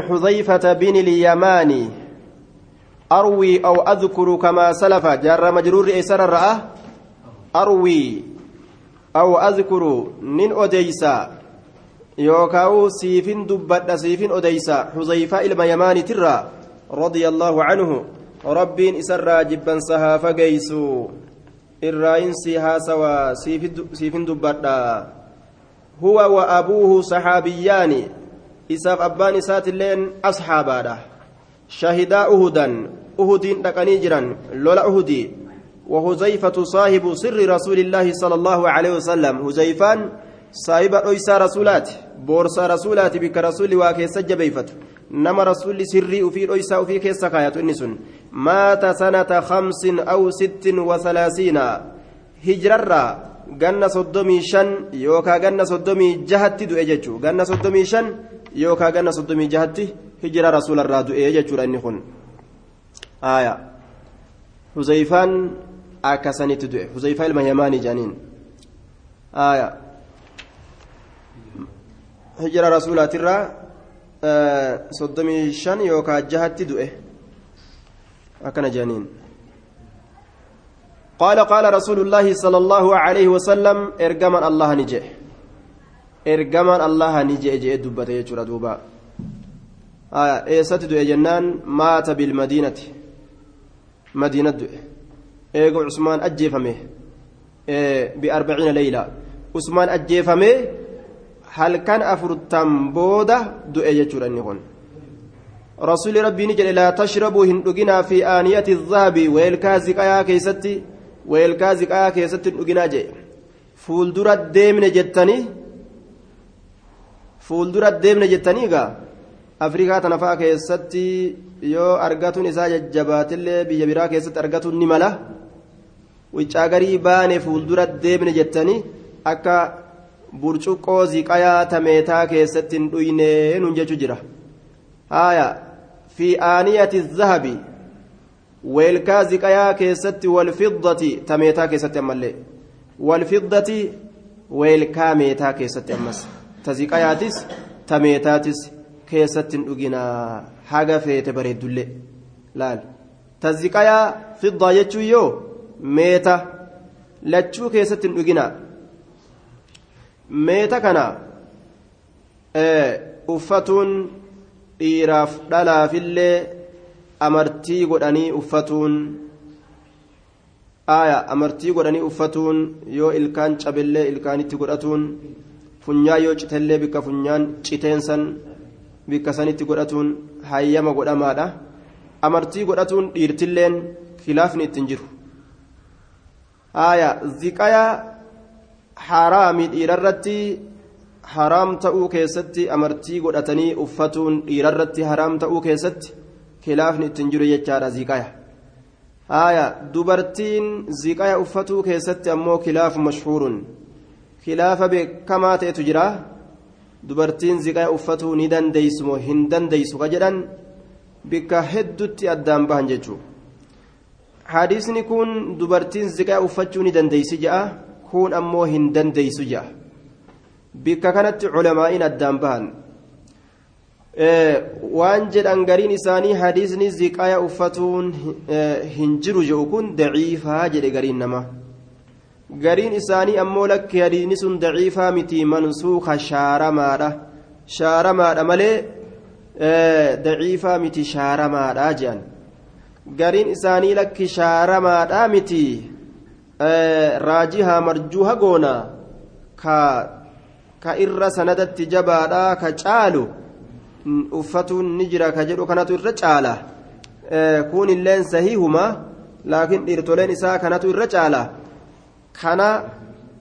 حذيفة بن اليماني أروي أو أذكر كما سلف. جار مجرور إسر الرأى. أروي أو أذكر نن أديسا يوكاو سيفين دبت سيفين أديسا حذيفة إلما يماني ترى رضي الله عنه. ربين إسر جبا سها فقيسو الرئيسي ها سوا سيفين دبت. هو وأبوه صحابيان. أبان إسات اللين أصحابا شهدا أهدا أهدين دقني جرا لولا أهدي وهزيفة صاحب سر رسول الله صلى الله عليه وسلم هزيفان صاحب أيسى رسولات بورصى رسولات بك رسول واكيس جبيفت نما رسول سري في أيسى في كيس كايات النسن مات سنة خمس أو ست وثلاثين هجرر ganna soddomii shan yookaa ganna soddomii jahatti du'e jechuu. Ganna soddomii shan yookaa ganna soddomii jahatti hijira rasuularraa du'e jechuudha inni kun aya huzayfaan akkasanitti du'e huzayfaa ilma yamaanii jedhaniin aya hijira rasuulaatirraa soddomii shan yookaa jahatti du'e akkana jedhaniin قال قال رسول الله صلى الله عليه وسلم ergamaa الله naje ergamaa الله naje je dabte jira duuba آه eessatti du'e jennaan مات بالمدينة madiinatti du'e عثمان ajjeefamee بأربعين ليلة عثمان ajjeefamee halkan afurtama booda دو يجرا نيكون رسول ربي نجل لا تشربوا هندقنا في آنية الذهب ويلكازك يا كيستي weelkaa ziqaa keessatti dhuginaa jee. Fuuldura deemne jettanii fuuldura deemne jettanii egaa afrikaa tana fa'aa keessatti yoo argatuun isaa jajjabaatillee biyya biraa keessatti argatuun ni mala wiccaa garii baane fuuldura deemne jettanii akka burcuqqoo ziqayaa tameetaa keessatti hin dhuyne nun jechu jira haaya fi aaniyati zahabi weelkaa ziqayaa keessatti walfiddati ta meetaa keessatti ammallee walfiddati weelkaa meetaa keessatti ammas ta ziqayaatis ta meetaatis keessatti hin dhuginaa. Haga feete bareeddullee. Laal. Ta ziqayaa fiddaa jechuun yoo? Meeta. Lachuu keessatti hin dhuginaa. Meeta kana uffatuun dhiiraaf dhalaafillee amartii godhanii uffatuun aya amartii godhanii uffatuun yoo ilkaan cabillee ilkaanitti godhatuun funyaa yoo citellee bikka funyaan citeensan bikka sanitti godhatuun hayyama godhamaadha. Amartii godhatuun dhiirtilleen khilaafni ittiin jiru. Aya ziqaya haraami dhiirarratti haraam ta'uu keessatti amartii godhatanii uffatuun dhiirarratti haraam ta'uu keessatti khilaafni ittiin jiru jechaadha ziqaya haya dubartiin ziqaya uffatuu keessatti ammoo khilaafu mashhuurun khilaafa beekamaa ta'etu jira. Dubartiin ziqaya uffatuu ni dandeeysu moo hin dandeeysu ka jedhan bikka heddutti addaan bahan jechuudha hadiisni kun dubartiin ziqaya uffachuu ni dandeeysi je'a kun ammoo hin dandeeysu je'a bikka kanatti culamaa'iin addaan bahan. Waan jedhan gariin isaanii hadiisni ziqaya uffatuun hin jiru jedhu kun daciifaa jedhe gariin nama gariin isaanii ammoo lakki hadiisni sun daciifaa miti mansuuka shaaramaadha shaaramaadha malee daciifaa miti shaaramaadha jedhan gariin isaanii lakki shaaramaadha miti raajihaa marjuuha goona ka irra sanadatti jabaadha ka caalu uffatuun ni jira ka jedhu kanatu irra caala kun illeen sahiihuma laakiin dhiirtoleen isaa kanatu irra caala kana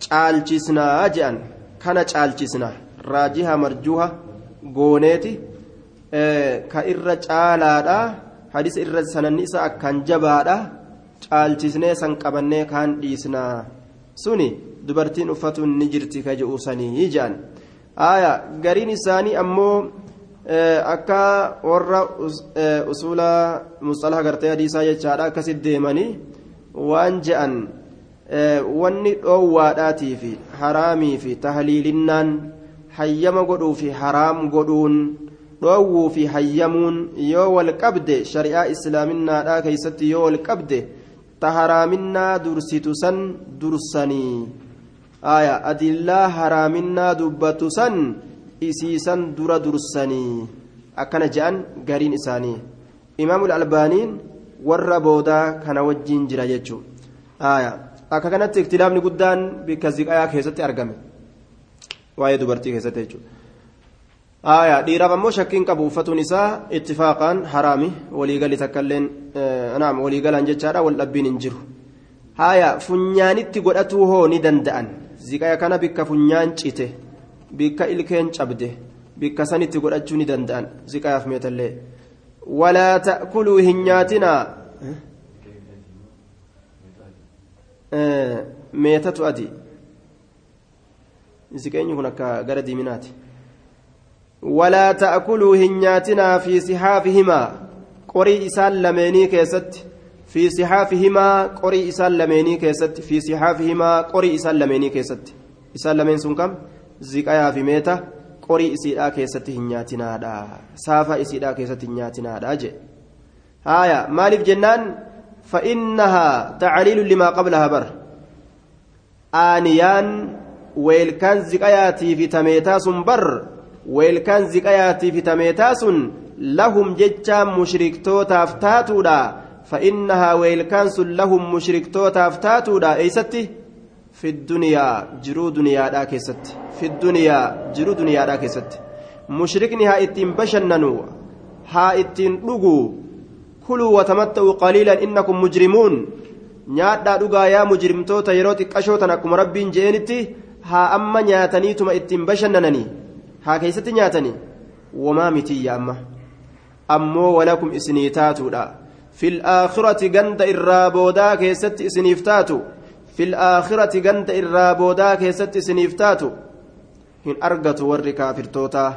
caalchisnaa je'an kana caalchisna raajiha marjuha gooneeti ka irra caalaadha hadisa irra sananni isa akkaan jabaadha caalchisnee san qabannee kaan dhiisnaa. Suni dubartiin uffatuun ni jirti ka jedhu sanii je'an. Aya gariin isaanii ammoo akka warra usuula musxalaha gartee hadiisaa jechaadha akkasit deemanii waan je'an wanni dhoowwaadhaatii fi haraamii fi tahliilinnaan hayyama godhuu fi haraam godhuun dhoowwuu fi hayyamuun yoo wal qabde shari'aa islaaminaadhaa keeysatti yoo wal qabde ta dursitu san dursanii aya adillaa haraaminaa dubbatu san isiisan dura dursanii akkana je'an gariin isaanii imaamul albaaniin warra boodaa kana wajjiin jira jechuu aya akka kanatti iktilaafni guddaan bikka ziqayaa keessatti argame. Waa'ee dubartii keessatti jechuudha. Aya dhiiraaf ammoo shakkiin qabu uffatuun isaa ittifaaqaan haraami waliigali takkailleen naam waliigalaan jechaadha wal dhabbiin hin jiru. Haya funyaanitti godhatuu hoo ni danda'an. Ziqaya kana bikka funyaan cite bikka ilkeen cabde bikka sanitti godhachuu ni danda'an. Ziqayaaf meetallee walaa ta'kuluu hin nyaatinaa meetatu adi? Ziqeenyi kun akka gara diiminaati. Walaa ta'kuluu hin nyaatinaa fi sihaafihimaa qorii isaan lameenii keessatti fi sihaafihimaa qorii isaan lameenii keessatti fi sihaafihimaa qorii isaan lameenii keessatti. Isaan lameen sun kam? Ziqayaa fi meeta. Qorii isiidhaa keessatti hin nyaatinaadha saafa isiidhaa keessatti hin nyaatinaadha jee. Haaya maaliif jennaan فإنها تعليل لما قبلها بر. آنيان ويلكان زكاياتي في تميتاس بر. ويلكان زكاياتي في تميتاس لهم ججا مشركتو تافتاتودا فإنها ويلكان لهم مشركتو تافتاتودا أيستي؟ في الدنيا جرو دنيا دا كيست في الدنيا جرو دنيا دا كيست مشركني ها إتين بشننو. ها إتين لغو. كلوا وتمتعوا قليلا إنكم مجرمون nyaadhaa dhugaa yaa mujrimtoota yeroo xiqqashoo tan akkuma rabbiin je'enitti haa amma nyaataniituma ittiin bashannananii haa keessatti nyaatanii wamaa mitiyya amma ammoo walakum isinii taatuudha fil aakhirati ganda irraa boodaa keessatti isiniif taatu fil aakhirati ganda irraa boodaa keessatti isiniif taatu hin argatu warri kaafirtootaa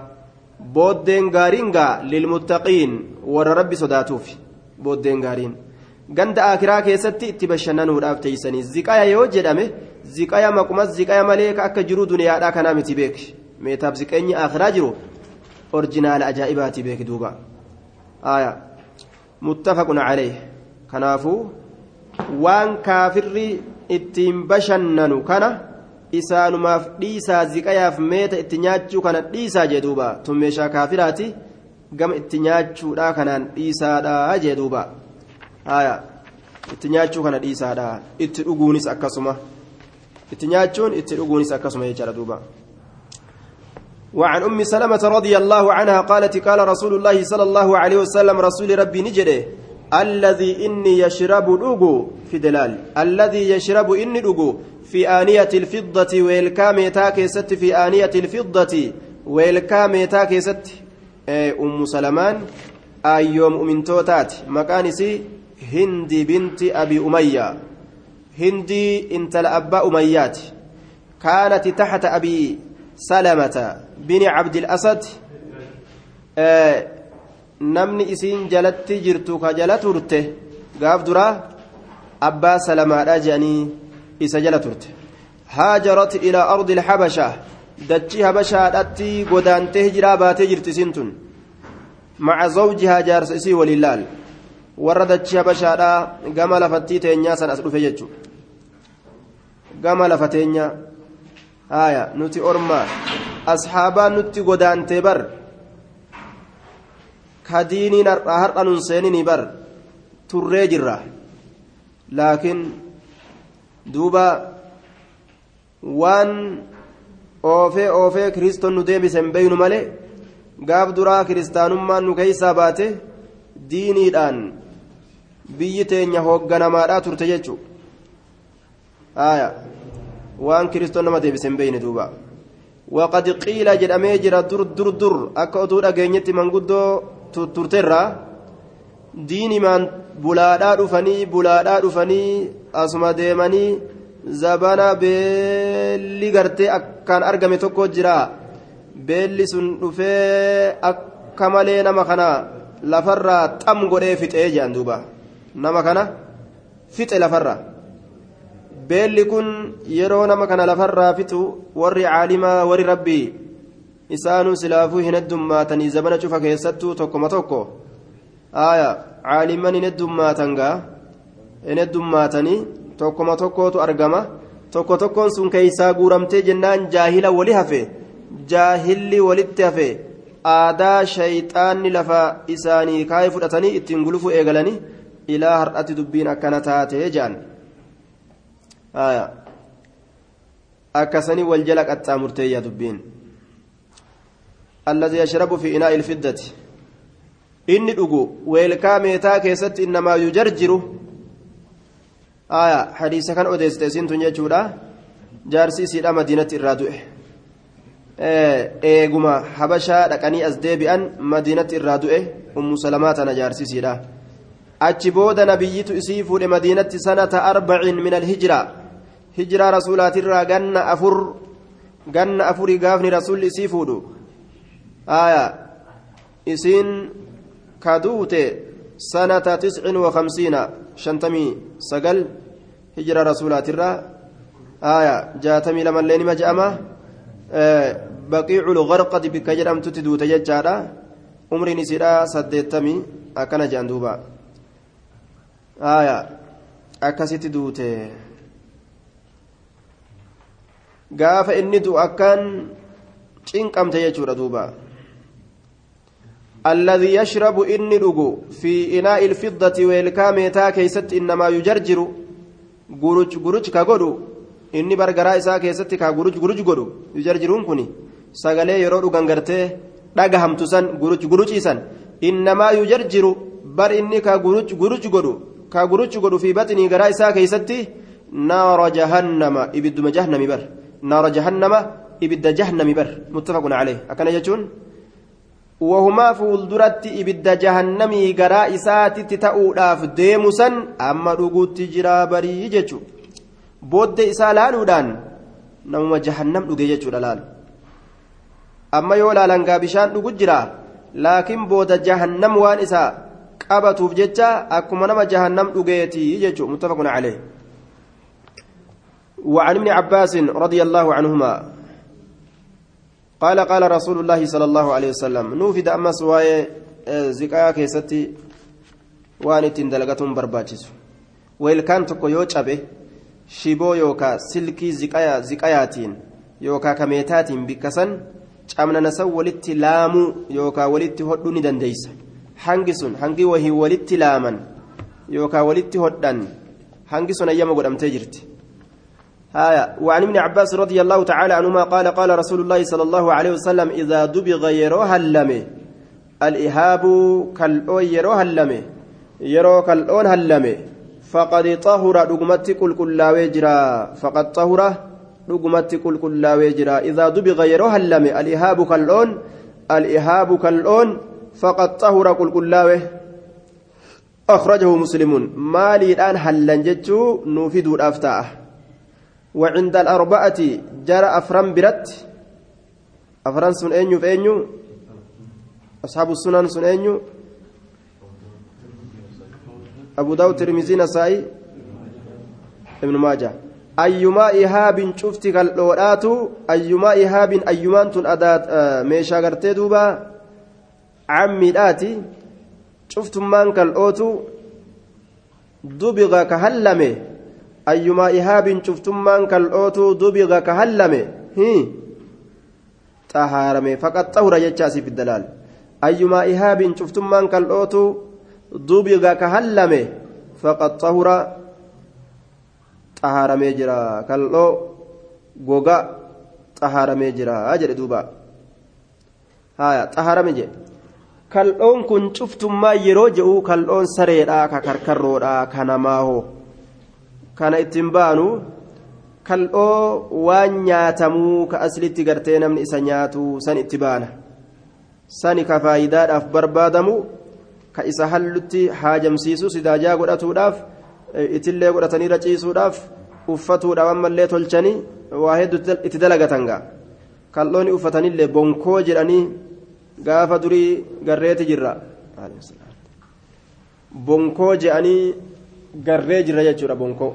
booddeen gaariin gaa lilmuttaqiin warra rabbi sodaatuuf booddeen gaariin. Ganda akiraa keessatti itti bashannanuudhaaf teeysanii ziqaya yoo jedhame ziqaya maquma ziqaya malee ka akka jiruu duniyaadhaa kanaa miti beek meetaaf ziqeenyi akiraa jiru orjinaala ajaa'ibaati beek duuba. Aya muttafaqun calee kanaafuu waan kaafirri ittiin bashannanu kana isaanumaaf dhiisaa ziqayaaf meeta itti nyaachuu kana dhiisaa jee duuba. Tun meeshaa kaafiraati gama itti nyaachuudhaa kanaan dhiisaadhaa jee duuba haya itti nyaachuu kana dhiisaadha itti dhuguunis akkasuma itti nyaachuun itti dhuguunis akkasuma jechaadha duuba وعن أم سلمة رضي الله عنها قالت قال رسول الله صلى الله عليه وسلم رسول ربي نجده الذي إني يشرب لغو في دلال الذي يشرب إني في آنية الفضة ويلكاميتا كيست في آنية الفضة ويلكاميتا أم سلمان أيوم من توتات مكانسي هندي بنت أبي أمية هندي انت الأباء أميات كانت تحت أبي سلمة بن عبد الأسد آه نمني إسين جلت جرتو كجلت ترته قاف درا أبا سلمة راجعني إسا جلت ترته هاجرت إلى dachii habashaadhaatti godaantee hijiraa baatee jirti isiin tun. Maca zawjihaa jaarsa isii waliin laal. Warra dachii habashaadhaa gama lafattii teenyaa san as dhufe jechu. Gama lafa teenyaa haaya nuti ormaa. Asxaabaa nutti godaantee bar. Kadiiniin har'a nun seeninii bar. Turree jirra. Laakiin duuba waan. Oofee oofee kiristoon nu deebisen beeynu malee gaaf duraa kiristaanummaan nu keeysaa baate diiniidhaan biyyi teenya hoogganamaadhaa turte jechuun aya waan kiristoon nama deebisen beeyne duuba. Waqad qiila jedhamee jira dur dur dur. Akka oduu dhageenyetti manguddoo turterraa diinimaan bulaadhaa dhufanii bulaadhaa dhufanii asuma deemanii zabana beelli gartee akkaan argame tokko jira. Beelli sun dhufee akka malee nama kana lafarraa xam godhee fixee jedhan duuba. Nama kana fixe lafarraa beelli kun yeroo nama kana lafarraa fixu warri caalimaa warri rabbii isaanuu silaafuu hin heddummaatanii zabana cufa keessattuu tokkoma tokko. Aya caaliman hin heddummaatan gaa? Hin heddummaatanii tokkoma tokkootu argama tokko tokkoon sun keeysaa guuramtee jennaan jaahila wali hafe jaahilli walitti hafe aadaa shayxaanni lafa isaanii kaayee fudhatanii ittiin gulufu eegalanii ilaa har'atti dubbiin akkana taatee jaan akkasanii wal jala qaxxaamurteeyya dubbiin الذي يشرب في إناء الفضة إني دغو ويلكا ميتا كيست إنما يجرجر aayaa hadiisa kan odeessite isiintun jechuudha. Jaarsi isiidha madiinatti irraa du'e. Eeguma habashaa dhaqanii as deebi'an madiinatti irraa du'e ummu salamaa tana jaarsi isiidha achi booda nabiyyitu isii fuudhe madiinatti sanata arbacin min alhijiraa hijiraa rasuulaatirraa ganna afur ganna afurii gaafni rasuulli isii fuudhu. Aayaa isiin ka duute sanata tiscin wa kamsiina shantamii sagal. Hijiraa rasuulaatirraa aya jaatamii lamallee nima je'ama baqiicul garqadi bikka jedhamtutti duute jechaadha umriin isiidha saddeettamii akkana jedhan duuba aya akkasitti duute gaafa inni du'u akkaan cinqamte jechuudha duuba الذي يشرب إني لغو في إناء الفضة والكاميتا كيست إنما يجرجر غروج غروج كغدو inni bargaraa isaa keessatti kaa guruj guruj godhu jarjiruun kun sagalee yeroo dhugan gartee dhagahamtu san guruj guruciisan innamaa yujarjiru bar inni kaa guruj guruj godhu kaa guruj godhu fi baxinii garaa isaa keessatti naara jahannama ibidduma jahannami bar naara jahannama ibidda jahannami bar muttafaqun calee akkana jechuun wahumaa fuulduratti ibidda jahannamii garaa isaatitti ta'uudhaaf deemu san amma dhuguutti jiraa barii jechuudha booddee isaa laaluudhaan namuma jahannam dhuge jechuudha laalu amma yoo laalan gaa bishaan dhugu jira laakiin booda jahannam waan isaa qabatuuf jecha akkuma nama jahannam dhugeetii jechuu muttafaqun calee وعن ابن عباس رضي الله عنهما قال قال رسول الله صلى الله عليه وسلم نوفد أما سواي زكايا كيستي وان تندلقتهم برباجس ويل كان تكو يوجبه shiboo yookaa silkii ziqayaatiin yookaa kameetaatiin bikkasan camnanasan walitti laamuu yookaa walitti hodhuu ni dandeeysa hangi sun hangi wahii walitti laaman yookaa walitti hodhan hangi sun ayyama godhamtee jirti هايا. وعن ابن عباس رضي الله تعالى عنهما قال قال رسول الله صلى الله عليه وسلم إذا دبغ يروها اللمه الإهاب كالأو يروها اللمه يرو كالأون هلمه فقد طهر دغمت كل كل وجرا فقد طهر دغمت كل كل وجرا إذا دبغ يروها اللم الإهاب كاللون الإهاب كاللون فقد طهر كل كل أخرجه مسلم. مالي الآن هلن جتشو. نوفد الأفتاء وعند الأربعة جرى أفرم برت. أفران سن أنيو فأنيو أصحاب السنن سن أنيو أبو داود ترمزي نسائي. ابن ماجه. أيما إهاب شفت كاللورات أيما إهاب أيمان تن أدات آه ميشا غرتي دوبا. عمي داتي. شفت من كالأوتو دبغ كهلمة. ayyumaa ihaabin cuftummaan kal'ootuu dubiga ka hallame xahaarame faqad xahura jechaasiif iddalaal ayyumaa ihaabin cuftummaan kal'ootuu dubiga ka hallame faqad xahura xahaaramee jira kal'oo goga xahaaramee jira jedhe duuba haya xahaarame jedhe kal'oon kun cuftummaa yeroo je'u kal'oon sareedhaa ka karkarroodhaa ka namaaho kana ittiin baanu kal'oo waan nyaatamuu ka aslitti gartee namni isa nyaatu san itti baana. Sani ka faayidaadhaaf barbaadamu ka isa hallutti haajamsiisu sidaajaa godhatuudhaaf itillee godhatanii raciisuudhaaf uffatuudhaaf ammallee tolchanii waa hedduu itti dalagatan gaa. Kal'oonni uffatanillee bonkoo jedhanii gaafa durii garreeti jirra. Bonkoo jedhanii garree jirra jechuudha bonkoo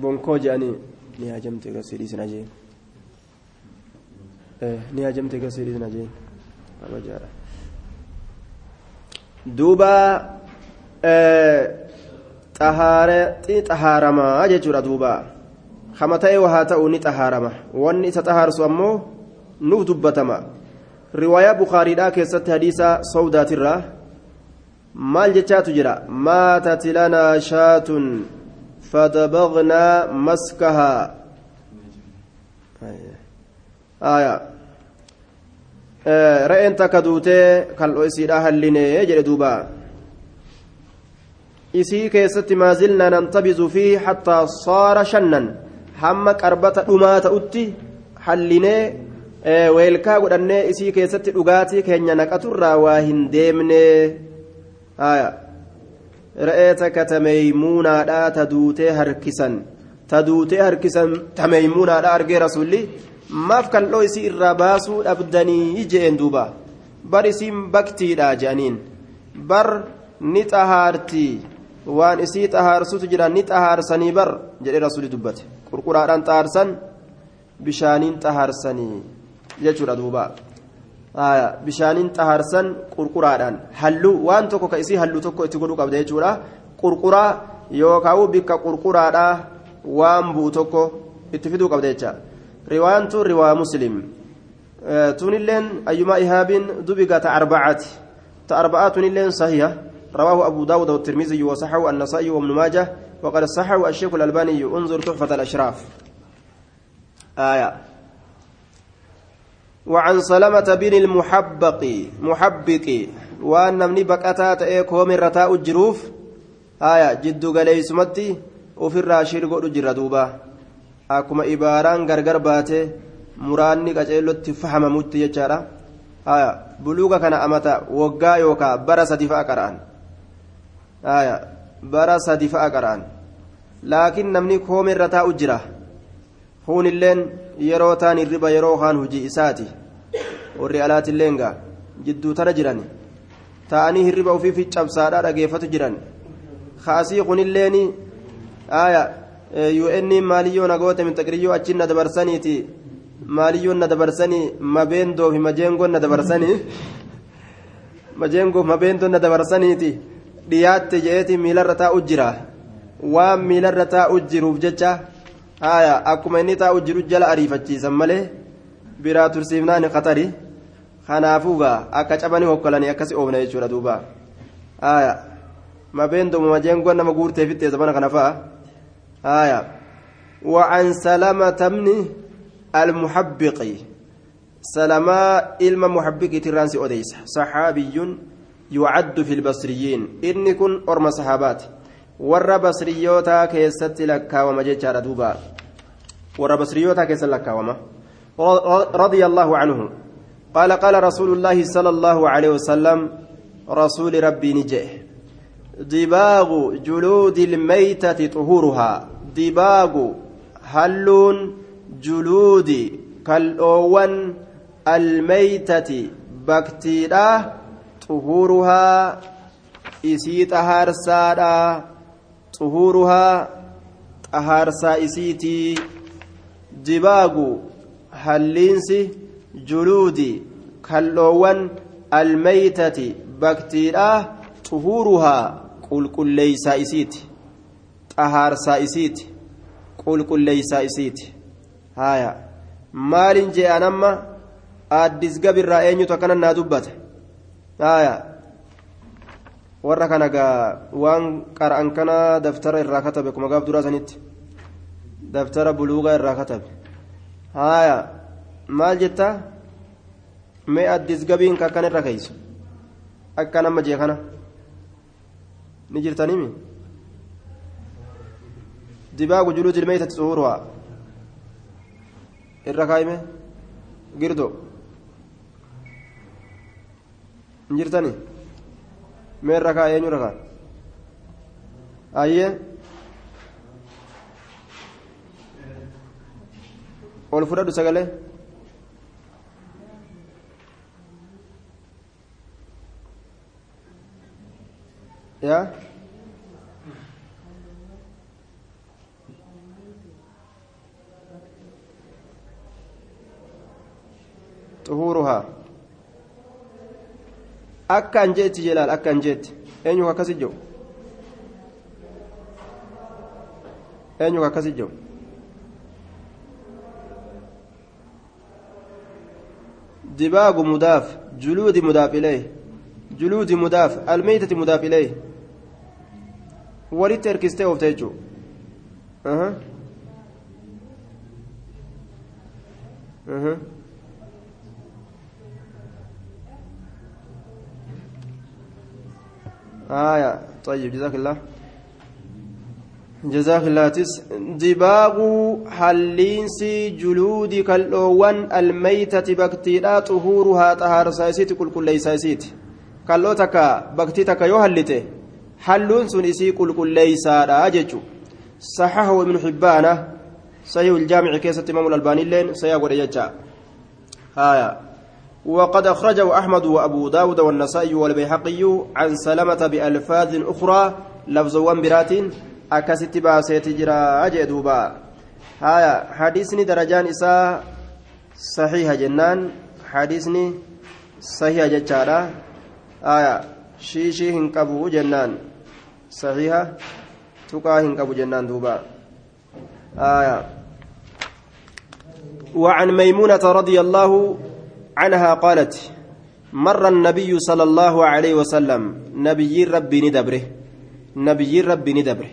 bonkoo jedhanii ni hajamte garsiidhiisin ajeen ni hajamte gasiidhi na jeen abajaadha duuba xahaaramaa jechuudha duuba kama ta'e waa ta'u ni xahaarama wanni isa xahaarsu ammoo nuuf dubbatama riwaayaa bukaariidhaa keessatti hadiisa sawdaatirraa maal jechaatu jira? Maatat lanaa shaatun fadabagnaa maskahaa re'een takka duutee kal'oo isiidha hallinee jedhe duuba. Isii keessatti maazilnaa nantabizu fi hattaa saara shannan. Hamma qarbata dhumaa ta'utti hallinee weelkaa godhannee isii keessatti dhugaatii keenya naqaturraa waa hin deemne re'ee takka tameeymuunaadhaa ta duutee harkisan. Ta duutee harkisan tameeymuunaadhaa argee rasulli maaf kal'oo isii irraa baasuu dhabdanii jeen duuba. Bar isiin baktiidha je'aniin. Bar ni xahaartii waan isii xahaarsutu jira ni xahaarsanii bar jedhee rasuli dubbate. Qurquraadhaan xahaarsan bishaaniin xahaarsanii jechuudha duuba bishaaniin xahaarsan qurquraadhaan halluu waan tokko ka isii halluu tokko itti godhuu qabda jechuudha qurquraa yookaan bikka qurquraadhaa waan bu'u tokko itti fiduu qabda jecha riwaantu riwaa muslim tunilleen ayyumaa ihaabin dubiga ta arbacaati ta arbacaa tunilleen sahiha رواه أبو داود والترمذي وصححه النسائي وابن ماجه وقد صححه الشيخ الألباني انظر تحفة الأشراف آية وعن سلمة بن المحبق محبق وأن من بكتا تأيك هو من رتاء الجروف آية جد قلي سمتي وفي الراشير قد جرى دوبا أكما إباران غرغر باتي fahamamutti jechaadha haya buluuga kana amata waggaa yookaa bara sadi fa'a qara'an haya bara sadi fa'a qara'an laakiin namni koome irra taa'u jira huunilleen yeroo taan hirriba yeroo kaan hujii isaati warri alaatilleen gaa jidduu tana jiran ta'anii hirriba ofiifi cabsaadhaa dhageeffatu jiran kaasii kunilleen haya un maaliyyoo nagoote mintaqiriyyoo achin na dabarsaniiti maaliyyoon na dabarsanii mabeendoo fi majeengoon na dabarsanii majeengoo mabeendoon na dabarsaniiti dhiyaatte je'eeti miilarra taa'u jira waan miilarra taa'u jiruuf jecha haya akkuma inni taa'u jiru jala ariifachiisan malee biraa tursiifnaan qatari kanaafuugaa akka cabanii hokkolanii akkasi oofna jechuudha duuba haya mabeendoo majeengoon nama guurteefittee zamana kana fa'a haya وعن سلامة بن المحبق سلماء ilma محبق irraa nsi odeesse صحابي يعد في البصريين inni kun warra صحابات keessatti lakkaa'ama jechaadha duuba warra basriyyootaa keessatti lakkaa'ama رضي الله عنه قال قال رسول الله صلى الله عليه وسلم رسول rabbii ni jedha دباغ جلود الميتة طهورها دباغ haluun جلود kalloowwan الميتة baktiiraa طهورها isiiti xahaarsaadha xuhuruhaa xahaarsaa isiitii dibaagu halliinsi juluudi kalloowwan almeeytati baktiidhaa xuhuruhaa qulqulleeysaa isiiti xahaarsaa isiiti qulqulleeysaa isiiti haaya. Maalin je'an amma addisgabirraa eenyutu akkanan naa dubbate? Haaya. Warra kana waan qara'an kana daftara irraa katabe kuma gaaf duraa sanitti daftara buluugaa irraa katabe haya maal jetta mee addis gabiin ka akkan irra keeysu akka nama jee kana ni jirtanimi دباغ جلود الميتة ظهورها الركايمة قردو انجرتني مين ركا اين ركا ايه والفرد سقله يا akkaan jeetti jelaal akkaan jeetti. Eenyu akkasi jiru? Eenyu akkasi jiru? دباغ مضاف جلود مضاف إليه جلود مضاف الميتة مضاف إليه ولت اركستيه وفتيجو أها haya. طيب جزاك الله. جزاك الله. tis دباغ haleensi جلود kalloowwan الميتة baktiiraa طهورها xahaarsaa isiiti qulqulleessaa isiiti. kalloo takka baktii takka yoo halte haluun sun isii qulqulleessaara jechuu. صححه ابن حبانة. صحيح الجامع keessa إمام الألباني illeen. سيقول ija haya وقد أخرجه أحمد وأبو داود والنسائي والبيحقي عن سلمة بألفاظ أخرى لفظ waan biraatin akkasitti baasetti jira egaa duuba haya hadiisni darajaan isaa صحيح jennaan hadiisni صحيح jechaadha. haya shakkii hin qabu jennaan صحيحة taqaa hin qabu jennaan duuba. haya وعن ميمونة رضي الله عنها قالت مر النبي صلى الله عليه وسلم نبي ربي ندبره نبي ربي ندبره.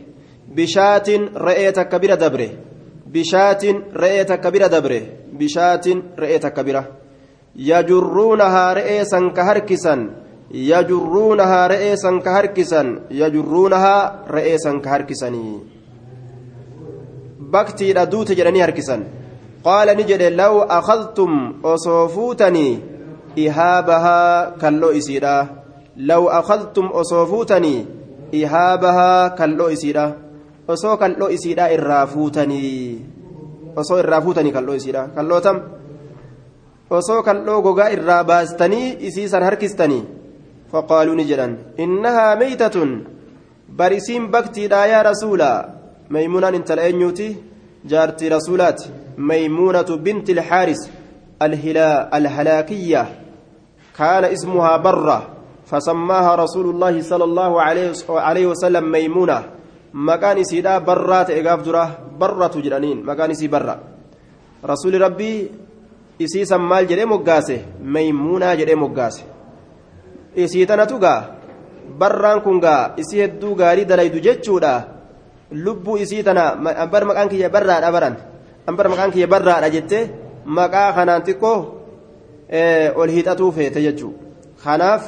بشاة رأيت كبيرة دبره بشاة رأيت كبيرة دبره بشاة رأيت كبيرة. يجرونها رئيسا كهركسا يجرونها رئيسا كهركسا يجرونها رئيسا كهركسني بكتي ردوت جراني هركسا. قال نجد لو أخذتم أصوفوتني إهابها كاللو إسيرا لو أخذتم أصوفوتني إهابها كاللو إسيرا osoo kalloo isiidhaa irraa fuutanii osoo irraa fuutanii kalloo isiidhaa kalloo tam osoo kalloo gogaa irraa baastanii isiisan harkistanii faqaaluu ni jedhan innahaa meeytatun barisiin baktiidhaa yaa rasuula meymunaan rasuulaati meymuunatu binti ilxaaris الهلاكية كان اسمها برة فسماها رسول الله صلى الله عليه وسلم ميمونة مكان سيدا برات إقاف درة برة جرانين مكان سي برة رسول ربي maal jedhee moggaase maymuunaa jedhee moggaase isii tanatu gaa barraan kun gaa isii hedduu gaarii dalaydu jechuudha lubbuu isii tana ambar maqaan kiyya barraadha baran ambar maqaan kiyya barraadha jettee maqaa kanaan xiqqoo ol hiixatuu feete jechuu kanaaf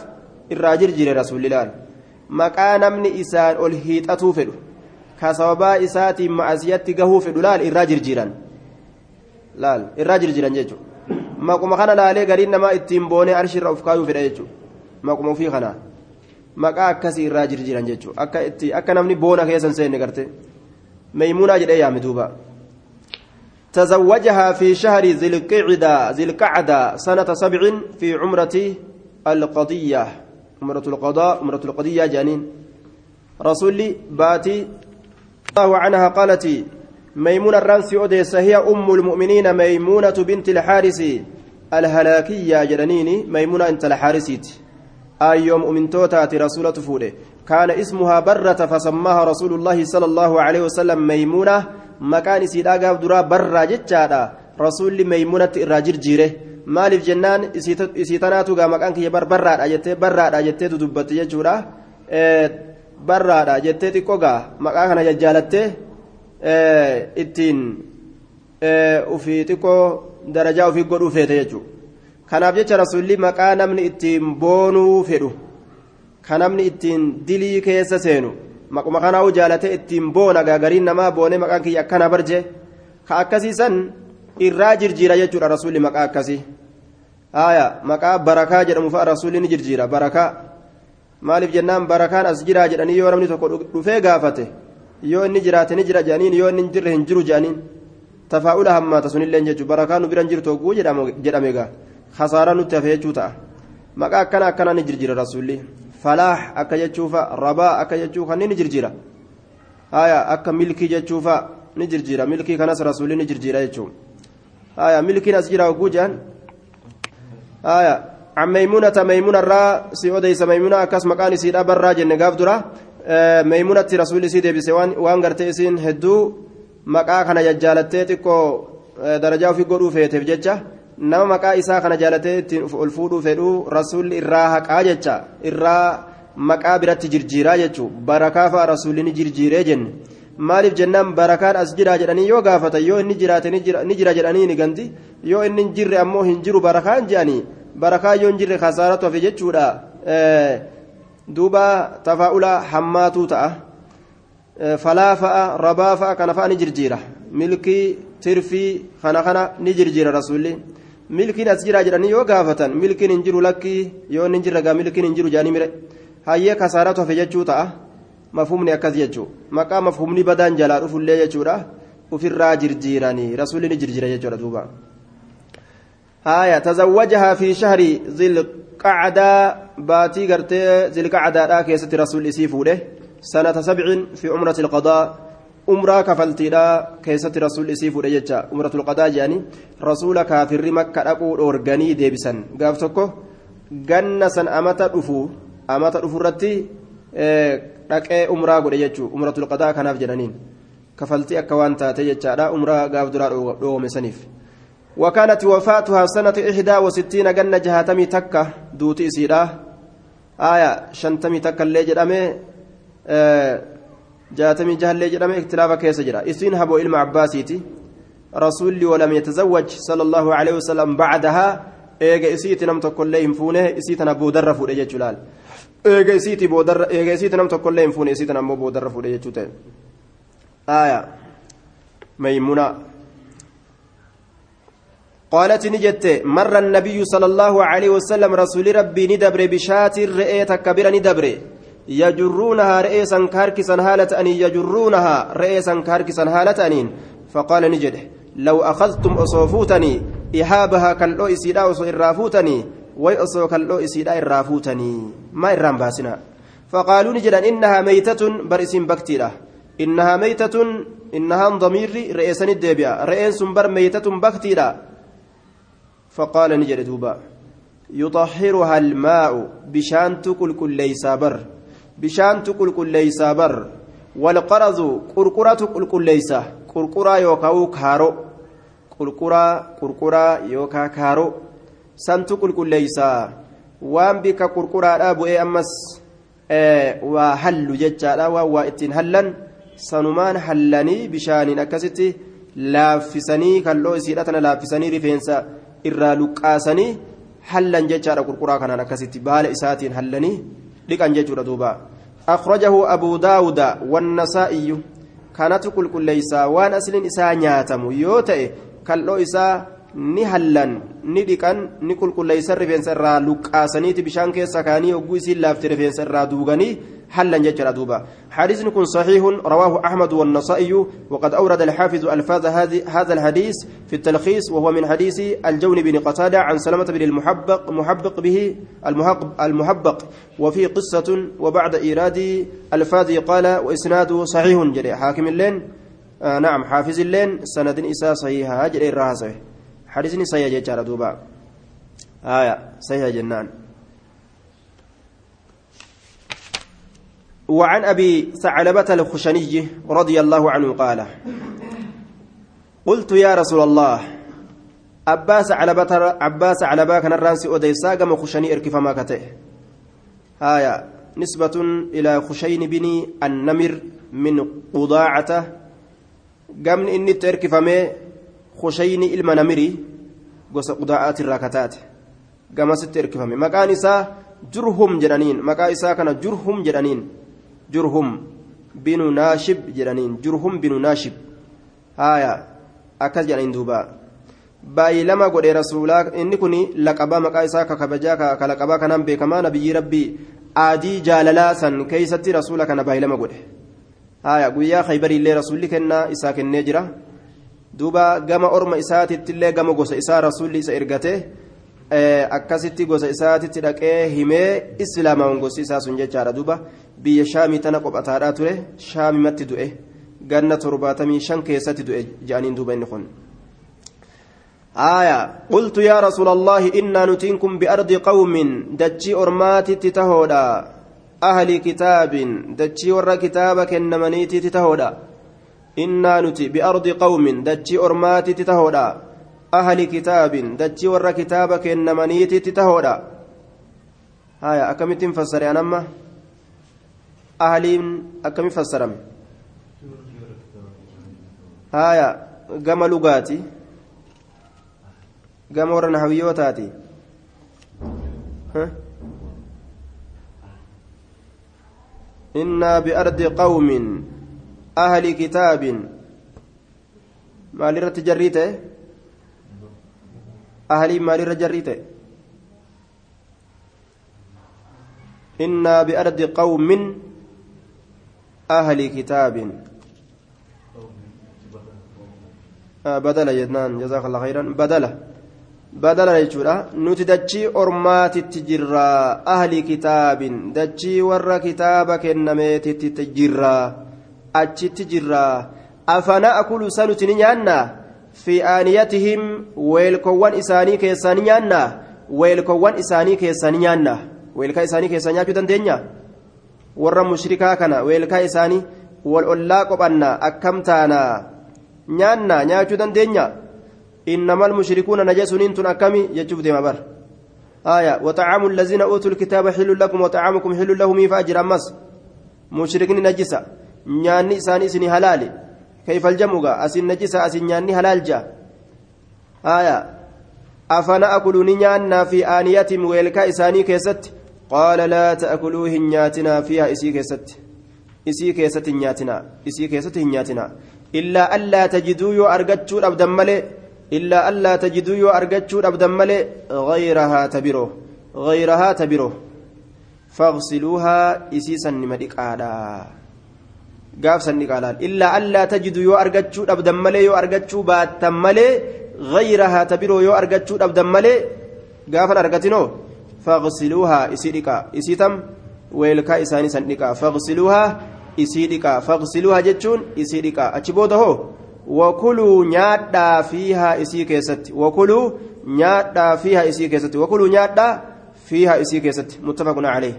irraa jirjire rasuulli laal maqaa namni isaan ol hiixatuu fedhu ka sababaa isaatiin ma'asiyatti gahuu fedhu laal irraa jirjiran laal irraa jirjiran jechuudha maquma kana laalee gariin namaa ittiin boonee arshirra of kaayuu fedha jechuudha maquma ofii kana maqaa akkasii irraa jirjiran jechuudha akka itti akka namni boona keessan seenne garte maymuunaa jedhee yaame duuba. تزوجها في شهر ذي القعدة ذي القعدة سنة سبع في عمرة القضية. عمرة القضاء عمرة القضية جانين. رسولي باتي الله عنها قالت ميمونة الرانسي أوديس هي أم المؤمنين ميمونة بنت الحارس الهلاكية جرنيني ميمونة أنت الحارسيت أيوم أمن توتات رسولة فوله كان اسمها برة فسماها رسول الله صلى الله عليه وسلم ميمونة maqaan isiidhaa gaaf duraa barraa jechaadha. Rasuulli meeymunatti irraa jirjiire. Maaliif jennaan? Isii tanaatu gaa maqaan kiyya barraadha jettee barraadha jettee dudubbatte jechuudha. Barraadha jettee xiqqoo gaa maqaa kana jajjaalattee ittiin ofii xiqqoo darajaa ofii godhuu feete jechuudha. Kanaaf jecha rasuulli maqaa namni ittiin boonuu fedhu. Kan namni ittiin dilii keessa seenu. Maquma kanaa jaalatee ittiin boona gaagariin namaa boonee maqaan kiyya akkana barje ka akkasiisan irraa jirjiira jechuudha rasuulli maqaa akkasii haaya maqaa barakaa jedhamu fa'a rasuulli ni jirjiira barakaa maaliif jennaan barakaan as jiraa jedhanii yoo namni tokko dhufee gaafate yoo inni jiraate ni jira jedhaniin yoo inni jirre hin jiru jedhaniin tafaa'ula hammaata sunillee jechuudha barakaan nu bira jirtu hogguu jedhame gaa khasaaraa nutti hafe jechuu ta'a maqaa akkana akkana ni jirjiira rasuulli falaax akka jechuufa rabaa akka jechuu kanneen ni jirjiira haaya akka milkii jechuufa ni jirjiira milkii kanas rasuulli ni jirjiira jechuudha. haya milkiin as jira hogguu jedhan haya عن ميمونة ميمونة الرا سيوديس ميمونة أكاس مكان سيدا برا جنة قاف درا ميمونة رسول سيدي بسوان وان قرتيسين هدو مكا كان ججالتي تكو درجة في قدو فيتف ججة nama maqaa isaa kana jaalatee ittiin ol fuudhuu fedhu rasuulli irraa haqaa jecha irraa maqaa biratti jirjiiraa jechuun barakaa fa'a rasuulli ni jirjiiree jenne. Maaliif jennaan barakaan as jira jedhanii yoo gaafatan yoo inni jiraate ni jira jedhanii ni ganti yoo inni jirre ammoo hin jiru barakaan jedhanii barakaa yoo hin jirre kasaaratu hafe jechuudha. Duuba tafaa'ula hammaatuu ta'a. Falaa fa'a rabaa fa'a kana fa'a ni jirjiira. Milkii tirfii kana kana ni jirjiira rasuulli. Milkiin as jira jedhanii yoo gaafatan milkiin hin jiru lakkii yoo hin jirre gaa milkiin hin jiru jedhanii mire hayyee kasaaratu hafe jechuu ta'a mafhumni akkas jechuu maqaa mafhumni badaan jalaa dhufullee jechuudha ofirraa jirjiiranii rasuulli ni jirjira jechuudha duuba تزوجها في شهر ذي القعدة باتي قرتي ذي القعدة كيسة رسول إسيفوده سنة سبع في عمرة القضاء umraa kafaltiidha keessatti rasuulli isii fuudhe jecha umratul qadaa jedhanii rasuula kaafirri makka dhaquu dhoorganii deebisan gaaf tokko ganna san amata dhufu amata dhufurratti dhaqee umraa godhe jechuu umratul qadaa kanaaf jedhaniin kafaltii akka waan taate jechaadha umraa gaaf duraa dhoowwame saniif وكانت وفاتها سنة إحدى وستين جنة جهاتمي تكة دوتي إسيرا آية شنتمي تكة اللي جرامي آه جاتمي جهل جرم اختلاف كيس جرا اسين هبو علم عباسيتي رسولي ولم يتزوج صلى الله عليه وسلم بعدها fuune isii tana boodarra fuudhe jechuu laal eega isiiti boodarra eega isiiti nam tokkollee hin fuune isii tana ammoo boodarra fuudhe jechuu ta'e aya maymuna قالت نجت مر النبي صلى الله عليه وسلم رسول ربي ندبر بشات الرئي تكبر ندبر يجرونها رئيسا كاركسا هالة أني يجرونها رئيسا كاركسا هالة أنين فقال نجد لو أخذتم أصوفوتني إحابها كاللو إسيدا أصو إرافوتني ويأصو كاللو إسيدا إرافوتني ما إرام باسنا. فقالوا نجدا إنها ميتة برئسين بكتيرة. إنها ميتة إنها ضمير re'eesa deebi'a re'ees bar ميتة baktiira. فقال ni jedha duuba يطهرها الماء bishaantu qulqulleeysa bar. Bishaantu qulqulleeysaa bar walqarazu qurquratu qulqulleeysa qurquraa yookaan kaaroo qurquraa qurquraa yookaan kaaroo santu qulqulleeysaa waan bika qurquraadhaa bu'ee ammas waa hallu jechaadha waan waa ittiin hallan sanumaan hallanii bishaaniin akkasitti laaffisanii kalloo isiidha tana laaffisanii rifeensa irraa luqqaasanii hallan jechaadha qurquraa kanaan akkasitti baala isaatiin hallanii dhiqan jechuudha duuba akhrajahu abuu daawuda wannasaa'iyu kanatu qulqulleeysaa waan asliin isaa nyaatamu yoo ta'e kalloo isaa ni hallan ni dhiqan ni qulqulleeysan rifeensa irraa luqqaasaniiti. Bishaan keessa kaanii hogguu isiin laafte rifeensa irraa duuganii حلا ججر دوبا حديث كن صحيح رواه أحمد والنصائي وقد أورد الحافظ ألفاظ هذا الحديث في التلخيص وهو من حديث الجون بن قتادة عن سلمة بن المحبق محبق به المحبق وفي قصة وبعد إيراد الفاظ قال وإسناده صحيح جري حاكم اللين آه نعم حافظ اللين سند إساء صحيحة جري الرهاسة حديث صحيح ججر دوبا. آية صحيح جنان. وعن أبي ثعلبة الخشني رضي الله عنه قال قلت يا رسول الله أباس علبة عباس علبة كان الرانس أديسا قم خشني إركف ما كته. هايا نسبة إلى خشين بن النمر من قضاعة. قمن إني تركف ما إلما نمري قص قضاعات الراكتات قم ست إركف ما مكان إسا جرهم جرانين مكان إسا كان جرهم جرانين جرهم بن ناشب جرانين جرهم بن ناشب هايا أكد جرانين دوبا baay'ee lama godhe rasuulaa inni kun laqabaa maqaa isaa ka kabajaa ka laqabaa kanaan beekamaa nabiyyi rabbii aadii jaalalaa san keeysatti rasuula kana baay'ee lama godhe haya guyyaa khaybarillee rasuulli kennaa isaa kennee jira duuba gama orma isaatittillee gama gosa isaa rasuulli isa ergate akkasitti gosa isaatitti dhaqee himee islaamaan gosi isaa sun jechaadha duuba biyya shaamii tana qophataadhaa ture shaamimatti du'e ganna torbaatamii shan keessatti du'e jedhaniin duuba inni kun آية قلت يا رسول الله إنا نتينكم بأرض قوم دجي أرماتي تتهودا أهل كتاب دجي ور كتابك إنمنيتي تتهودا نتي بأرض قوم دجي أرماتي تتهودا. أهل كتاب دجي ور كتابك إنمنيتي تتهودا. آية أكمتين فسر أنا أما أهلين أكمل فسرم. آية gama lugaati gama warra nahawiyyootaati إنا بأرض أهل كتاب مال رت جريته أهلي مال جريته إنا بأرض قوم أهل كتاب badala jennaan jazaakalla khayran badala badala jechuudha nuti dachii ormaatitti jirra ahli kitaabin dachii warra kitaaba kennameetitti jirra achitti jirra afana akulu sa nuti ni nyaanna fi aaniyatihim weelkowwan isaanii keessaa ni nyaanna weelkowwan isaanii keessaa ni nyaanna weelkaa isaanii keessaa nyaachuu dandeenya warra mushrikaa kana weelkaa isaanii wal ollaa qophanna akkam taanaa nyaanna nyaachuu dandeenya innamal mushrikuuna najasuniin tun akkami jechuuf deema bar آية وطعام الذين أوتوا الكتاب حل لكم وطعامكم حل لهم فأجر أمس مشركين نجسة نياني ساني سني هلال كيف الجمع أسن نجسة أسن نياني هلال جا آية أفنا أكل نيانا في آنية ويلكا إساني كيست قال لا تأكلوه نياتنا فيها إسي كيست إسي كيست نياتنا إسي كيست نياتنا illaa allaa tajiduu yoo argachuu dhabdan malee illaa allaa tajiduu yoo argachuu dhabdan malee gayrahaa tabiroo gayrahaa tabiroo faqsiluuhaa isiisan nima dhiqaadha gaafsan dhiqaadhaan illaa allaa tajiduu yoo argachuu dhabdan malee yoo argachuu baattan malee gayrahaa tabiroo yoo argachuu dhabdan malee gaafan argatinoo faqsiluuhaa isii dhiqaa isii tam weelkaa isaanii san dhiqaa faqsiluuhaa isii dhiqaa faqsiluuha jechuun isii dhiqaa achi booda hoo wakuluu nyaadhaa fiihaa isii keessatti wakuluu nyaadhaa fiihaa isii keessatti wakuluu nyaadhaa fiihaa isii keessatti muttafaquna calee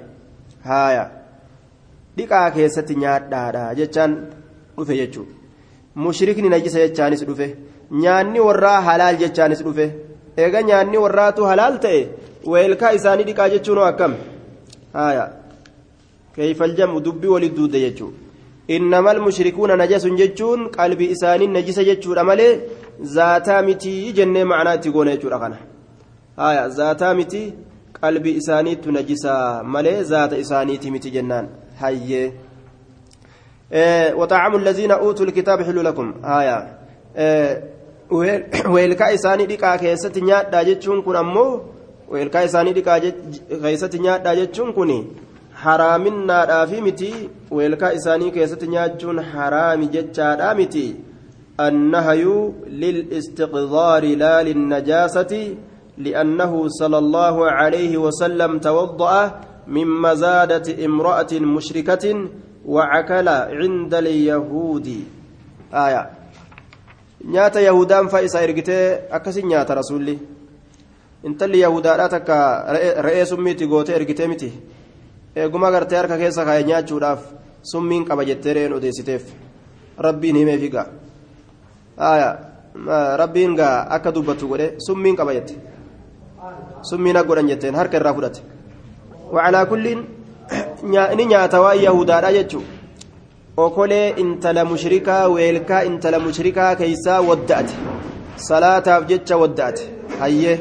haaya dhiqaa keessatti nyaadhaadha jechaan dhufe jechuudha mushrikni najisa jechaanis dhufe nyaanni warraa halaal jechaanis dhufe eega nyaanni warraatu halaal ta'e weelkaa isaanii dhiqaa jechuun akkam haaya. كيف الجمع دبي وللدود يجو إنما المشركون نجس ججون قلبي إساني نجس ججون أمالي ذاتا متي جنة معناه تقول يجو رغنا آية ذاتا متي قلبي إساني تنجسا مالي ذات إساني تمتي جنان هاي إيه وطعام الذين أوتوا الكتاب حلو لكم آية إيه weelkaa isaanii dhiqaa keessatti nyaadhaa jechuun kun ammoo weelkaa isaanii dhiqaa keessatti nyaadhaa jechuun kun haraaminnaadhaafi miti weelkaa isaanii keessatti nyaachuun haraami jechaadhaa miti النهي للاستقذار لا للنجاسة لأنه صلى الله عليه وسلم توضأ من مزادة امرأة مشركة وعكل عند اليهود آية نيات يهودان فإسا إرقتي أكسي نيات رسولي intalli yahudaadhaa takka re'ee summiitti gootee ergitee miti eeguma gartee harka keessa kaa'e nyaachuudhaaf summiin qaba jettee re'een odeessiteef rabbiin himee figa rabbiin gaa akka dubbattu godhe summiin qaba jette summiin akka godhan jetteen harka irraa fudhate wacalaa kulliin ni nyaata waan yahudaadhaa jechuu okolee intala mushrikaa weelkaa intala mushrikaa keeysaa wadda'ate. Salaataaf jecha wadda'ate. Hayyee.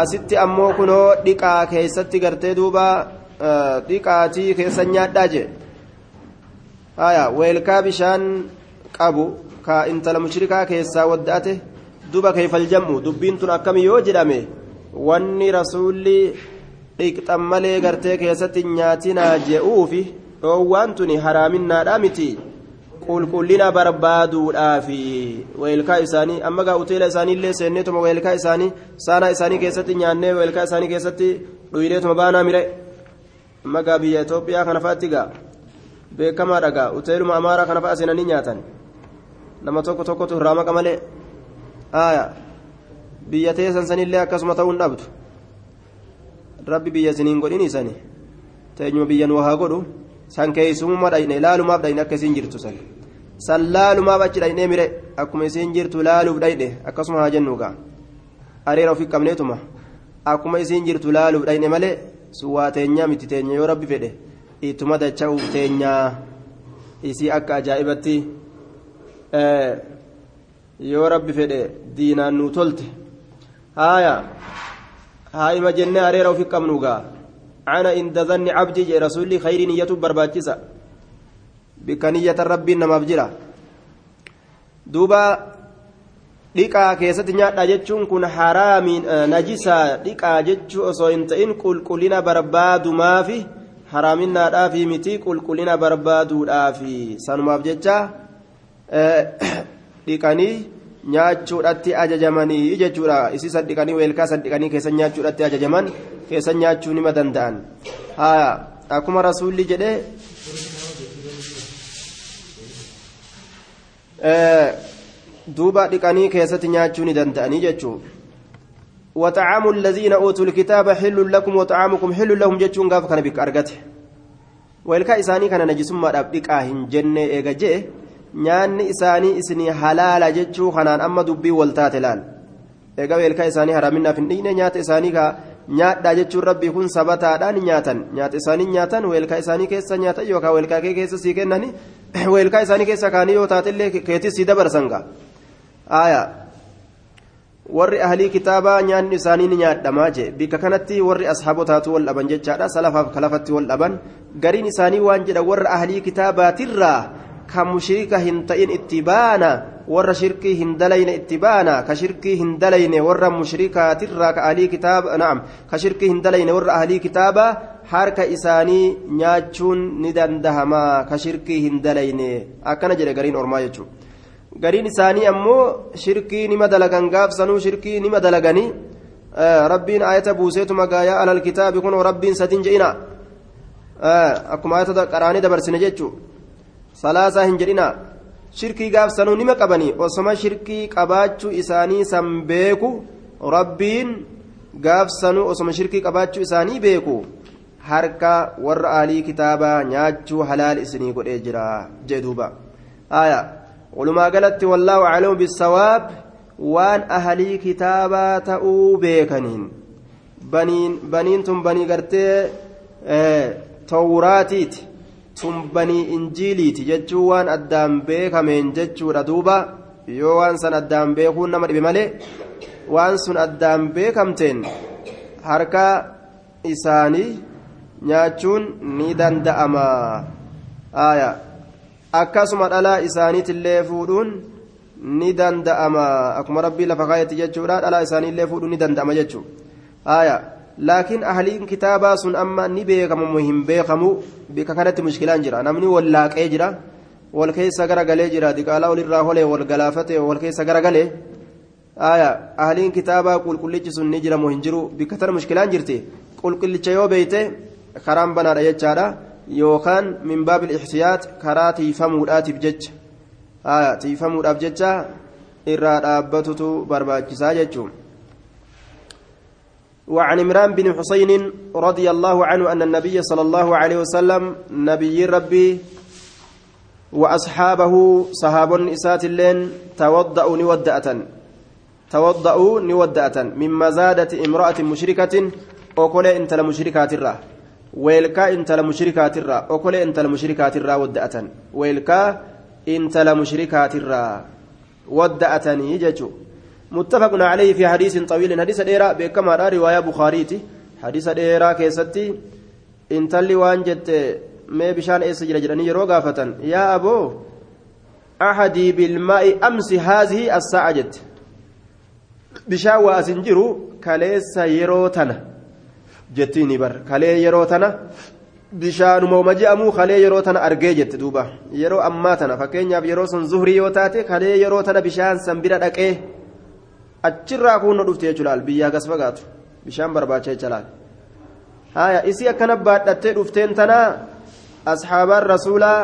Asitti ammoo kunoo dhiqaa keessatti gartee duuba dhiqaatii keessa nyaadhaa jee. Haya weelkaa bishaan qabu ka intala mushrikaa keessaa wadda'ate duba keeyfal jam'u dubbiin tun akkami yoo jedhame wanni rasuulli dhiqxan malee gartee keessatti nyaatinaa je'uufi dhoowwaan tuni haraaminnaadhaa miti qulqullina barbaaduudhaafi weelkaa isaanii amma gaa uteela isaaniillee seenneetuma weelkaa isaanii saanaa isaanii keessatti nyaannee weelkaa isaanii keessatti dhuydeetuma baanaa mire amma gaa biyya Itoophiyaa kana fa'aatti gaa beekamaadha gaa uteeluma amaaraa kana fa'a seenanii nyaatan nama tokko tokkotu irraa maqa malee biyya teessan sanillee akkasuma ta'uun dhabdu rabbi biyya siniin godhin isani teenyuma biyyan waa godhu san keessummaa dhayne laalumaaf dhayne akka isiin jirtu san san laalumaaf achi dhaynee mire akkuma isiin jirtu laaluuf dhayne akkasuma haa jennu gaa areera ofii qabneetuma akkuma isiin jirtu laaluuf dhayne malee sun waa teenyaa miti teenya yoo rabbi fedhe ittuma dacha'uuf teenyaa isii akka ajaa'ibatti yoo rabbi fedhe diinaan nuu tolte haaya haa'ima jennee areera ofii qabnu gaa ana inda zanni cabdii jee rasuulli khayrii niyyatu barbaachisa bikka niyyatan rabbiin namaaf jira duuba dhiqaa keessatti nyaadha jechuun kun haraamiin najisaa dhiqaa jechuu osoo hin ta'in qulqullina barbaadumaaf haraaminaadhaafi miti qulqullina barbaaduudhaafi sanumaaf jecha dhiqanii nyaachuudhatti ajajamanii jechuudha isii san dhiqanii weelkaa san dhiqanii keessan nyaachuudhatti ajajaman keessan nyaachuu nima danda'an haa akkuma rasuulli jedhe duuba dhiqanii keessatti nyaachuu ni danda'anii jechuudha وطعام الذين أوتوا الكتاب حل لكم وطعامكم حل لهم جتشون قاف كان بك أرقته ويلكا إساني كان نجسم ما دابدك آهن جنة إيجا nyaanni isaanii isinii halaala jechuu kanaan amma dubbii waltaate laal egaa weelkaa isaanii haraaminaaf hin dhiine nyaata isaanii ka nyaadhaa jechuun rabbii kun sabataadhaan nyaatan nyaata isaanii nyaatan weelkaa isaanii keessa nyaatan yookaan weelkaa kee keessa sii kennani weelkaa isaanii keessa kaanii yoo taatellee keetis sii dabarsan gaa aayaa warri ahlii kitaabaa nyaanni isaanii ni nyaadhamaa jee bikka kanatti warri ashaabotaatu wal dhaban jechaadha salafaaf kalafatti wal dhaban gariin isaanii waan jedha warra ahlii kitaabaatiirraa ka mushrika hin ta'in itti baana warra shirkii hin dalayne itti baana ka shirkii hin dalayne warra mushrikaatirraa ka ahlii kitaaba na'am ka shirkii hin dalayne warra ahlii kitaaba harka isaanii nyaachuun ni dandahama ka shirkii hin dalayne akkana jedhe gariin ormaa jechuudha gariin isaanii ammoo shirkii nima dalagan gaafsanuu shirkii nima dalaganii rabbiin ayata buuseetuma gaayaa alal kitaabi kun rabbiin sadin je'ina akkuma ayata qaraanii dabarsine jechuudha. Salaasaa hin jedhina. Shirkii gaafsanuu nima qabanii osoma shirkii qabaachuu isaanii san beeku rabbiin gaafsanuu osoma shirkii qabaachuu isaanii beeku. Harka warra aalii kitaabaa nyaachuu halaal isinii godhee jira jee duuba. Aya walumaa galatti wallaahu aclamu bisawaab waan ahalii kitaabaa ta'uu beekaniin. Baniin tun banii gartee tawraatiiti tun banii injiiliiti jechuun waan addaan beekameen jechuudha duuba. Yoo waan san addaan beekuun nama dhibe malee waan sun addaan beekamteen harka isaanii nyaachuun ni danda'ama. Akkasuma dhalaa isaaniitillee fuudhuun ni danda'ama. Akkuma rabbii lafa kaayetti jechuudha dhalaa isaaniillee fuudhuun ni danda'ama jechuudha laakiin ahliin kitaabaa sun amma ni beekamu hin beekamu bika kanatti mushkilaan jira namni wallaaqee jira wal keessa garagalee jira diqaalaa walirraa holee wal galaafate wal keessa garagalee aya ahliin kitaabaa qulqullichi sun ni jiramu hin jiru bika tana mushkilaan jirti qulqullicha yoo beeyte karaan banaadha jechaadha yookaan min baabil ixtiyaat karaa tiifamuudhaatiif jecha aya tiifamuudhaaf jecha irraa dhaabbatutu barbaachisaa jechuun وعن عمران بن حسين رضي الله عنه أن النبي صلى الله عليه وسلم نبي ربي وأصحابه صحاب إسات اللين توضأوا نودأة توضأوا نودأة من مزادة امرأة مشركة وقل إنت لمشركات الرا ويلكا إنت لمشركات الرا وقل إنت لمشركات الرا ودأة ويلكا إنت لمشركات الرا ودأة يججو متفق عليه في حديث طويل. حديث ديرا بكما رواية بخاريتي. حديث ديرا كيستي انتلي وان جت ما بشان إيس جرجرني يرو غافة يا أبو أحدي بالماء أمس هذه الساعة جت. بشان واسنجرو كليس يروتنا جتيني بر كلي يروتنا bishaanuma uma je'amuu kalee yeroo tana argee jette duuba yeroo ammaa tana fakkeenyaaf yeroo sun zuhrii yoo taate kalee yeroo tana bishaan san bira achirraa kuunno dhufte jechuudhaal biyyaa gas fagaatu bishaan barbaacha jecha laal haya isii akkana baadhattee dhufteen tanaa asxaabaan rasuulaa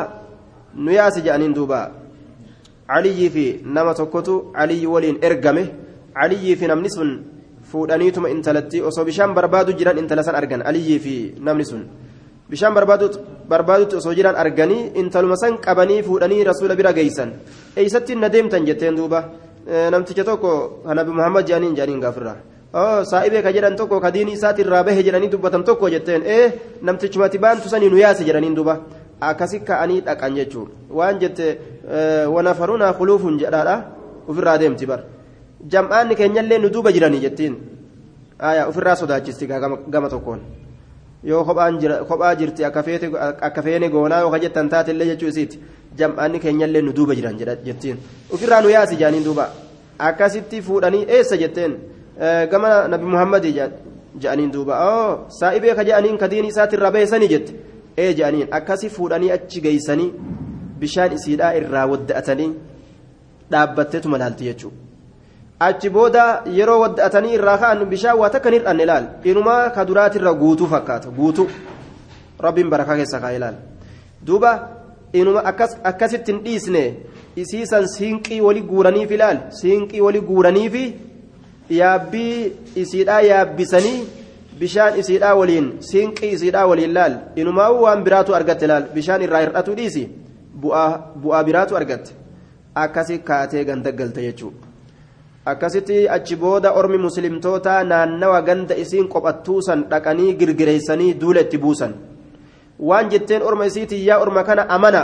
nu yaasi jedhaniin duuba caliyyii fi nama tokkotu caliyyi waliin ergame علي في نمنس fuudhaniituma intalatti osoo bishaan barbaadu jiran intala san argan aliyyii fi namni sun bishaan barbaadutti osoo jiran arganii intaluma san qabanii fuudhanii rasuula bira geeysan eeysatti na deemtan jetteen duuba namticha tokko nabi muhammad jedhaniin jedhaniin gaafirraa saa'ibee ka jedhan tokko ka diinii isaati irraa bahe jedhanii dubbatan tokko jetteen ee namtichumati baantu sanii nu yaase jedhaniin duuba akkasi ka'anii dhaqan jechuun waan jette wanafarunaa khuluufun jedhaadha ofirraa deemti bara. jam'aanni keenyallee nu duuba jiranii jettiin ofirraa sodaachisti gama tokkoon yoo kophaa jirti akka feene goonaa yoo jettan taatellee jechuu isiiti jam'aanni keenyallee nu duuba jiran jettiin ofirraa nu yaasi jaaniin duuba akkasitti fuudhanii eessa jetteen gama nabi muhammadii jedhaniin duuba saa'ibee ka jedhaniin ka diinii isaatirraa beeksanii jette ee jedhaniin akkasi fuudhanii achi geeysanii bishaan isiidhaa irraa wadda'atanii dhaabbatteetuma laalti jechuudha. achi booda yeroo wadda'atanii irraa ka'an bishaan waa takka hir'anne ilaal inumaa ka duraatirra guutuu fakkaata guutuu rabbiin barakaa keessa kaa ilaal duuba inuma akkasitti hin dhiisne isiisan siinqii wali guuraniif ilaal siinqii wali guuraniifi yaabbii isiidhaa yaabbisanii bishaan isiidhaa waliin siinqii isiidhaa waliin laal inumaa waan biraatu argatte laal bishaan irraa hir'atu dhiisi bu'aa biraatu argatte akkasi kaatee gandaggalte jechuudha. akkasitti achi booda ormi muslimtoota naannawa ganda isiin qophattuusan dhaqanii girgireessanii duula itti buusan waan jetteen orma isiitii yaa orma kana amana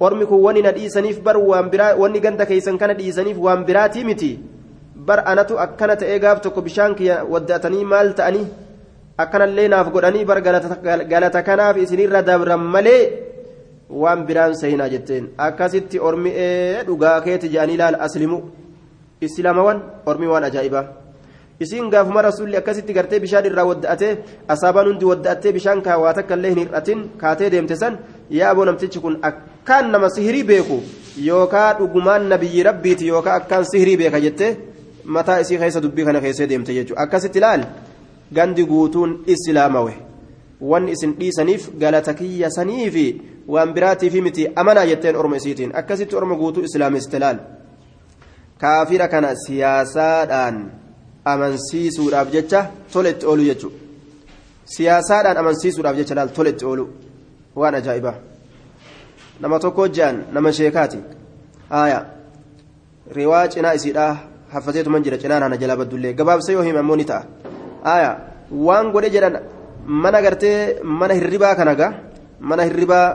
ormi kun wani na dhiisaniif bar waan biraa wanni ganda keeysan kana dhiisaniif waan biraatii miti bar anatu akkana ta'ee gaaf tokko bishaan kiyya waddaatanii maal ta'anii akkanallee naaf godhanii bar galata kanaaf isinirra dabran malee waan biraan seenaa jetteen akkasitti ormi dhugaa keeti jedhanii ilaal aslimu. islaamawan ormii waan ajaa'ibaa isiin gaafuma rasuulli akkasitti gartee bishaan irraa wadda'atee asaabaan hundi wadda'attee bishaan kaawwaa takka illee hin hir'atin kaatee deemte san yaa aboo namtichi kun akkaan nama sihirii beeku yookaa dhugumaan nabiyyi rabbiiti yookaa akkaan sihirii beeka jettee mataa isii keessa dubbii kana keessee deemte jechuudha akkasitti ilaal gandi guutuun islaamawe. Wanni isin dhiisaniif galata kiyya saniifi waan biraatiifi miti amanaa jetteen orma isiitiin. Akkasitti orma guutuu islaamiste ilaal. kaafira kana siyaasaadhaan amansiisuudhaaf jecha tola itti oolu jechuudha siyaasaadhaan amansiisuudhaaf jecha laal tola itti oolu waan ajaa'ibaa nama tokko jaan nama sheekaati haaya riwaa cinaa isiidhaa haffateetuman jira cinaan hana jala baddullee gabaabsa yoo himamoo ni ta'a haaya waan godhe jedhan mana gartee mana hirribaa kana gaa mana hirribaa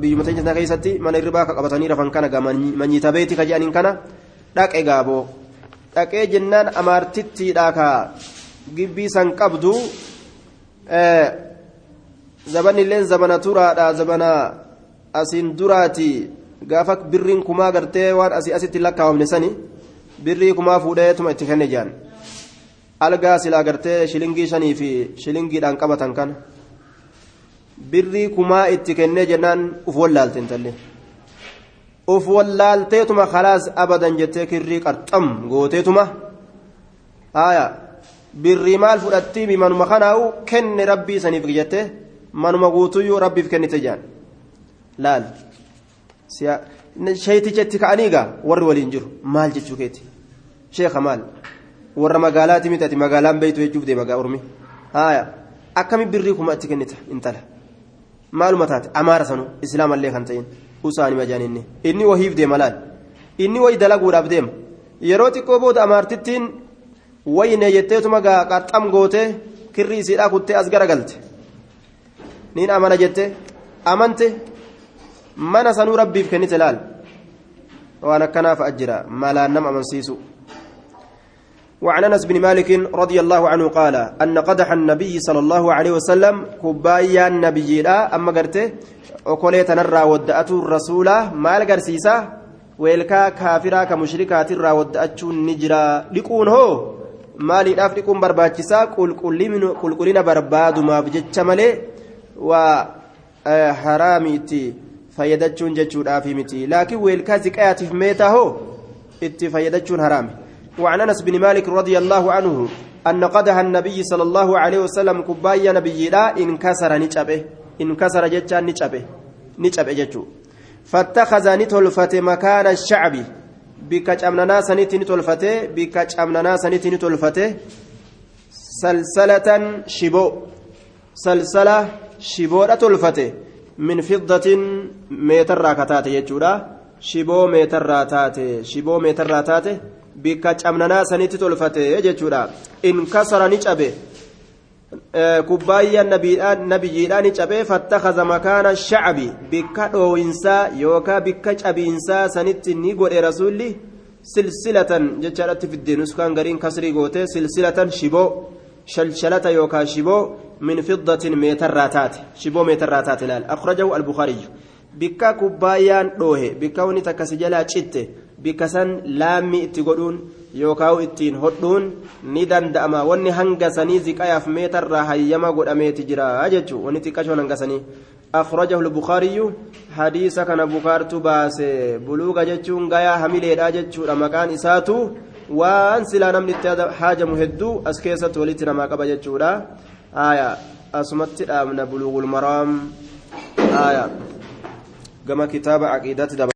biyyuma teenya keessatti mana hirribaa qabatanii rafan kana gaa manyiita beetii ka kana. dhaqe gaaboo dhaqee jennaan amaartittiidha ka gibbii san qabdu zabanilleen zabana turaadha zabana asiin duraati. Gaafa birriin kumaa gartee waan asii asitti lakkaawamne sani birrii kumaa fuudheetuma itti kenne jaan. Algaa silaa gartee shilingii shanii fi shilingiidhaan qabatan kana. Birrii kumaa itti kennee jennaan uf wallaalte intallee. Uf wallaalteetuma khalaas abadan jettee kirrii qarxam gooteetuma haya birrii maal fudhattii manuma kanaa'u kenne rabbii saniif jette manuma guutuyyuu rabbiif kennite jaan laal sheetichatti ka'anii gaa warri waliin jiru maal jechuu keeti sheeka maal warra magaalaati miti ati magaalaan beeytu jechuuf deema gaa ormi haya akkami birrii kuma itti kennita intala maaluma taate amaara sanu islaamallee kan ta'in usaani majaaninni inni wahiif deema laal inni wayi dalaguudhaaf deema yeroo xiqqoo booda amaartittiin wayine jetteetuma gaa qaxxam gootee kirrii isiidhaa kuttee as garagalte niin amana jette amante mana sanuu rabbiif kennite laal waan akkanaaf ajjira malaan nama amansiisu وعن انس بن مالك رضي الله عنه قال ان قدح النبي صلى الله عليه وسلم كبايا النبي لا اما قرته okolee tanarraa wadda'atu rasuula maal garsiisa weelkaa kaafiraa ka mushrikaatirraa wadda'achuun ni jira dhiquun hoo maaliidhaaf dhiquun barbaachisaa qulqullina barbaadumaaf jecha malee waa haraami itti fayyadachuun jechuudhaafi miti laakiin weelkaa ziqayaatiif meetaa hoo itti fayyadachuun haraami وعن انس بن مالك رضي الله عنه ان قدح النبي صلى الله عليه وسلم كبايا نبي لا انكسر نجبه انكسر جتان نجبه نجبه جتو فاتخذ نتلفت مكان الشعب bikka camnanaa sanitti ni tolfate bikka camnanaa sanitti ni tolfate salsalatan shiboo salsala shiboodha tolfate min fiddatin meetarraa kataate jechuudha shiboo meetarraa taate shiboo meetarraa taate bikka camnanaa sanitti tolfate jechuudha in kasara ni cabe kubbaayyaan nabiyyiidhaan cabee fattakaza makaana shacabi bikka dhooyinsaa yookaa bikka cabiinsaa sanitti ni godhe rasuulli silsilatan jechaadhatti fidde nuskaan gariin kasrii goote silsilatan shiboo shalshalata yookaa shiboo min fiddatin meetarraa taate shiboo meetarraa taate laal akhrajahu albukaariyyu bikka kubbaayyaan dhoohe bikka wani takkasi jalaa citte bikka san laammi itti godhuun yookaan ittiin hodhuun ni danda'ama wanni hanga sanii ziqayaaf meetarraa hayyama godhameeti jira jechuun wanni xiqqashoon hanga sanii akhrajahu lbukaariyyu hadiisa kana bukaartu baase buluuga jechuun gayaa hamileedha jechuudha maqaan isaatu waan silaa namni itti haajamu hedduu as keessatti walitti namaa qaba jechuudha asumatti dhaabna buluugul maraam gama kitaaba aqiidatti